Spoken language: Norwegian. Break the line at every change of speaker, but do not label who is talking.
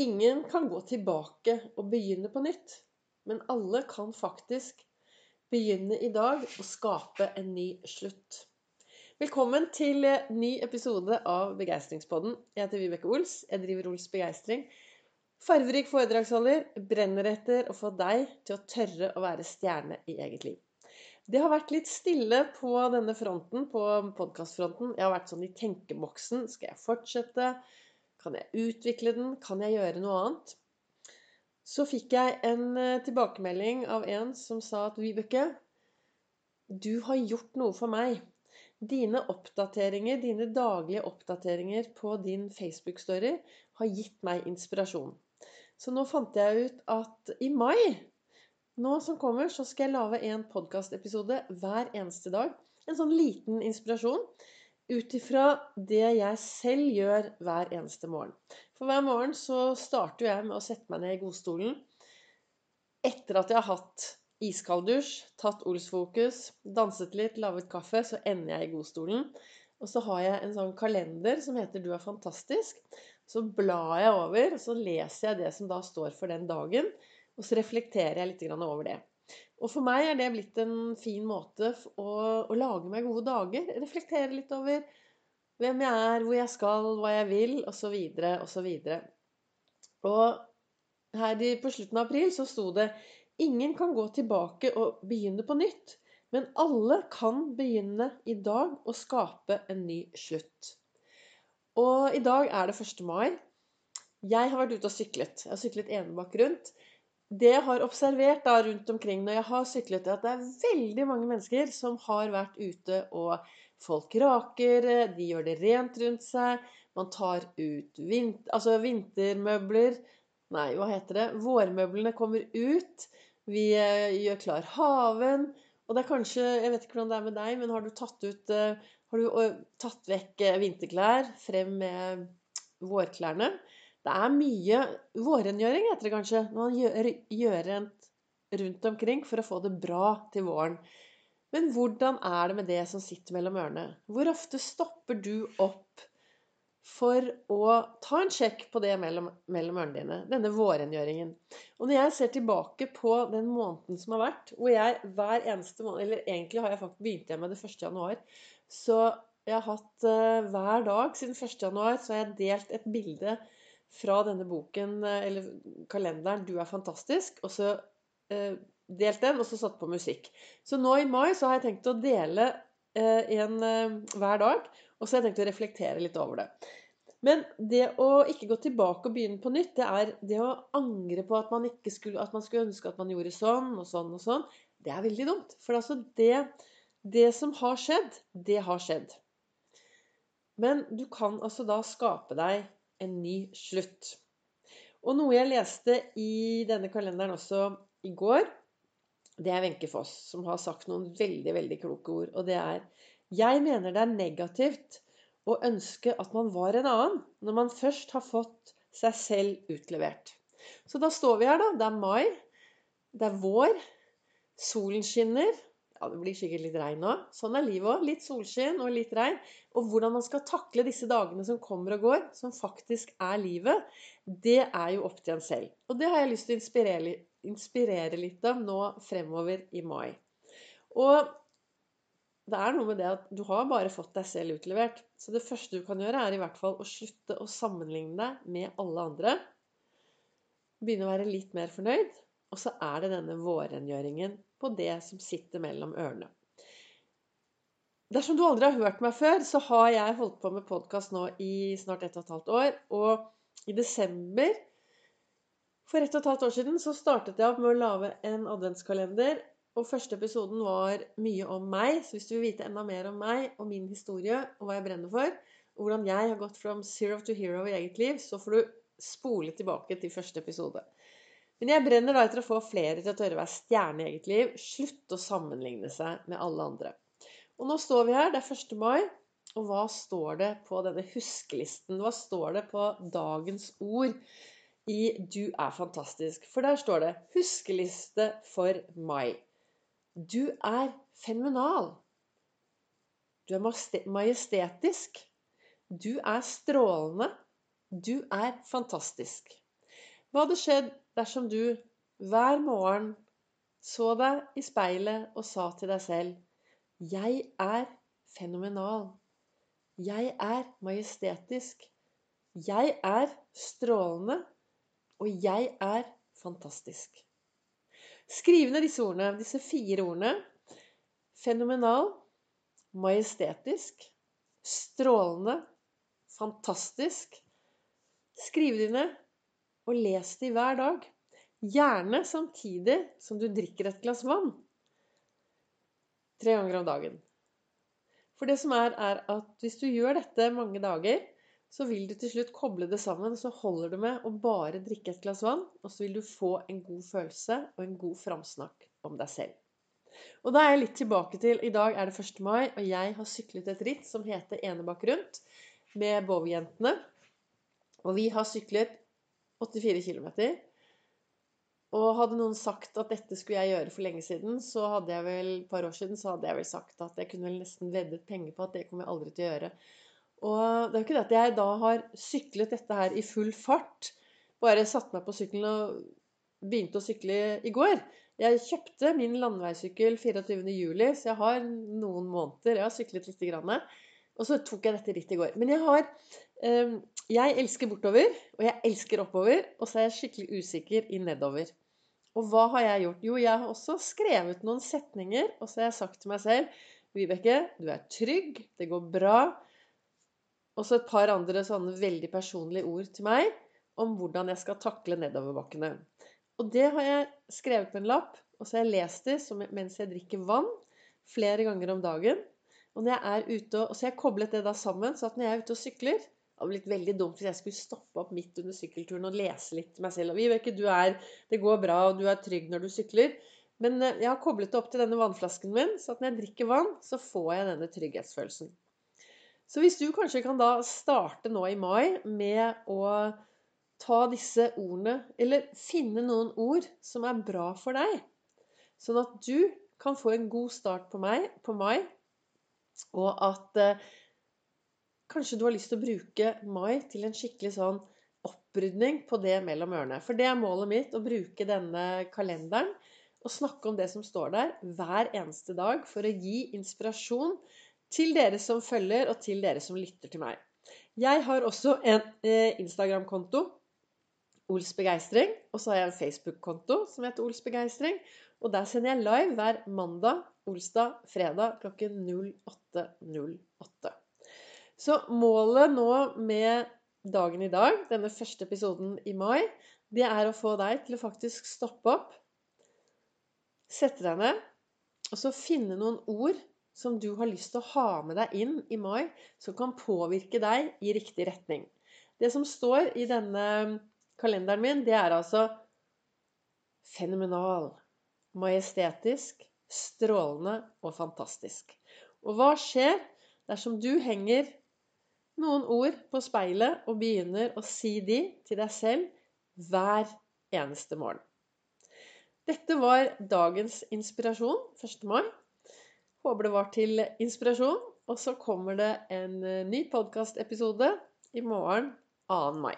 Ingen kan gå tilbake og begynne på nytt, men alle kan faktisk begynne i dag og skape en ny slutt. Velkommen til ny episode av Begeistringspodden. Jeg heter Vibeke Ols. Jeg driver Ols Begeistring. Farverik foredragsholder. Brenner etter å få deg til å tørre å være stjerne i eget liv. Det har vært litt stille på denne fronten, på podkastfronten. Jeg har vært sånn i tenkeboksen. Skal jeg fortsette? Kan jeg utvikle den? Kan jeg gjøre noe annet? Så fikk jeg en eh, tilbakemelding av en som sa at Vibeke, du har gjort noe for meg. Dine oppdateringer, dine daglige oppdateringer på din Facebook-story har gitt meg inspirasjon. Så nå fant jeg ut at i mai, nå som kommer, så skal jeg lage en podkastepisode hver eneste dag. En sånn liten inspirasjon ut ifra det jeg selv gjør hver eneste morgen. For hver morgen så starter jeg med å sette meg ned i godstolen. Etter at jeg har hatt iskald dusj, tatt Ols-fokus, danset litt, laget kaffe, så ender jeg i godstolen. Og så har jeg en sånn kalender som heter 'Du er fantastisk'. Så blar jeg over, og så leser jeg det som da står for den dagen. Og så reflekterer jeg litt over det. Og for meg er det blitt en fin måte å, å lage meg gode dager. Reflektere litt over hvem jeg er, hvor jeg skal, hva jeg vil, osv., osv. Og, og her på slutten av april så sto det Ingen kan gå tilbake og begynne på nytt, men alle kan begynne i dag og skape en ny slutt. Og i dag er det 1. mai. Jeg har vært ute og syklet. Jeg har syklet enebakk rundt det jeg har observert da rundt omkring når jeg har syklet, er at det er veldig mange mennesker som har vært ute og Folk raker, de gjør det rent rundt seg. Man tar ut vint, altså vintermøbler Nei, hva heter det? Vårmøblene kommer ut. Vi eh, gjør klar haven. Og det er kanskje Jeg vet ikke hvordan det er med deg, men har du tatt ut eh, Har du eh, tatt vekk vinterklær, frem med vårklærne? Det er mye vårrengjøring, heter det kanskje, når man gjør, gjørent rundt omkring for å få det bra til våren. Men hvordan er det med det som sitter mellom ørene? Hvor ofte stopper du opp for å ta en sjekk på det mellom, mellom ørene dine? Denne vårrengjøringen. Og når jeg ser tilbake på den måneden som har vært, hvor jeg hver eneste måned Eller egentlig har jeg faktisk begynt med det 1. januar. Så jeg har hatt uh, hver dag siden 1. januar så har jeg delt et bilde fra denne boken, eh, eller kalenderen 'Du er fantastisk', og så eh, delt den, og så satt på musikk. Så nå i mai så har jeg tenkt å dele eh, en eh, hver dag, og så har jeg tenkt å reflektere litt over det. Men det å ikke gå tilbake og begynne på nytt, det er det å angre på at man, skulle, at man skulle ønske at man gjorde sånn og sånn og sånn. Det er veldig dumt. For altså det, det som har skjedd, det har skjedd. Men du kan altså da skape deg en ny slutt. Og noe jeg leste i denne kalenderen også i går, det er Wenche Foss, som har sagt noen veldig, veldig kloke ord. Og det er Jeg mener det er negativt å ønske at man var en annen, når man først har fått seg selv utlevert. Så da står vi her, da. Det er mai. Det er vår. Solen skinner. Ja, det blir sikkert litt regn nå. Sånn er livet òg. Litt solskinn og litt regn. Og hvordan man skal takle disse dagene som kommer og går, som faktisk er livet, det er jo opp til en selv. Og det har jeg lyst til å inspirere, inspirere litt av nå fremover i mai. Og det er noe med det at du har bare fått deg selv utlevert. Så det første du kan gjøre, er i hvert fall å slutte å sammenligne deg med alle andre. Begynne å være litt mer fornøyd. Og så er det denne vårrengjøringen på det som sitter mellom ørene. Dersom du aldri har hørt meg før, så har jeg holdt på med podkast nå i snart ett og et halvt år. Og i desember for ett og et halvt år siden så startet jeg opp med å lage en adventskalender. Og første episoden var mye om meg. Så hvis du vil vite enda mer om meg og min historie og hva jeg brenner for, og hvordan jeg har gått from zero to hero i eget liv, så får du spole tilbake til første episode. Men jeg brenner da etter å få flere til å tørre å være stjerne i eget liv. Slutte å sammenligne seg med alle andre. Og nå står vi her, det er 1. mai. Og hva står det på denne huskelisten? Hva står det på dagens ord i 'Du er fantastisk'? For der står det 'Huskeliste for mai'. Du er fenomenal. Du er majestetisk. Du er strålende. Du er fantastisk. Hva hadde skjedd dersom du hver morgen så deg i speilet og sa til deg selv Jeg er fenomenal. Jeg er majestetisk. Jeg er strålende. Og jeg er fantastisk. Skriv ned disse ordene, disse fire ordene. Fenomenal, majestetisk, strålende, fantastisk. Skriv dine og les de hver dag. Gjerne samtidig som du drikker et glass vann. Tre ganger om dagen. For det som er, er at hvis du gjør dette mange dager, så vil du til slutt koble det sammen. Så holder det med å bare drikke et glass vann, og så vil du få en god følelse og en god framsnakk om deg selv. Og da er jeg litt tilbake til I dag er det 1. mai, og jeg har syklet et ritt som heter Enebakk rundt med Bov-jentene. Og vi har syklet 84 km. Og hadde noen sagt at dette skulle jeg gjøre for lenge siden, så hadde jeg vel et par år siden så hadde jeg vel sagt at jeg kunne vel nesten veddet penger på at det kommer jeg aldri til å gjøre. Og det er jo ikke det at jeg da har syklet dette her i full fart. Bare satt meg på sykkelen og begynte å sykle i går. Jeg kjøpte min landeveissykkel 24.07, så jeg har noen måneder. Jeg har syklet lite grann. Og så tok jeg dette litt i går. Men jeg har eh, Jeg elsker bortover, og jeg elsker oppover. Og så er jeg skikkelig usikker i nedover. Og hva har jeg gjort? Jo, jeg har også skrevet noen setninger, og så har jeg sagt til meg selv Vibeke, du er trygg, det går bra. Og så et par andre sånne veldig personlige ord til meg om hvordan jeg skal takle nedoverbakkene. Og det har jeg skrevet på en lapp, og så har jeg lest det mens jeg drikker vann flere ganger om dagen. Og når jeg er ute, og så jeg koblet det da sammen, så at når jeg er ute og sykler, det hadde blitt veldig dumt hvis jeg skulle stoppe opp midt under sykkelturen og lese litt til meg selv. Og Vibeke, du er, det går bra, og du er trygg når du sykler. Men eh, jeg har koblet det opp til denne vannflasken min, så at når jeg drikker vann, så får jeg denne trygghetsfølelsen. Så hvis du kanskje kan da starte nå i mai med å ta disse ordene, eller finne noen ord som er bra for deg, sånn at du kan få en god start på, meg, på mai, og at eh, Kanskje du har lyst til å bruke mai til en skikkelig sånn opprydning på det mellom ørene. For det er målet mitt, å bruke denne kalenderen og snakke om det som står der, hver eneste dag for å gi inspirasjon til dere som følger, og til dere som lytter til meg. Jeg har også en eh, Instagram-konto, Ols Begeistring, og så har jeg en Facebook-konto som heter Ols Begeistring. Og der sender jeg live hver mandag, olsdag, fredag klokken 08.08. Så målet nå med dagen i dag, denne første episoden i mai, det er å få deg til å faktisk stoppe opp, sette deg ned, og så finne noen ord som du har lyst til å ha med deg inn i mai, som kan påvirke deg i riktig retning. Det som står i denne kalenderen min, det er altså fenomenal, majestetisk, strålende og fantastisk. Og hva skjer dersom du henger noen ord på speilet og begynner å si de til deg selv hver eneste morgen. Dette var dagens inspirasjon 1. mai. Håper det var til inspirasjon. Og så kommer det en ny podkastepisode i morgen 2. mai.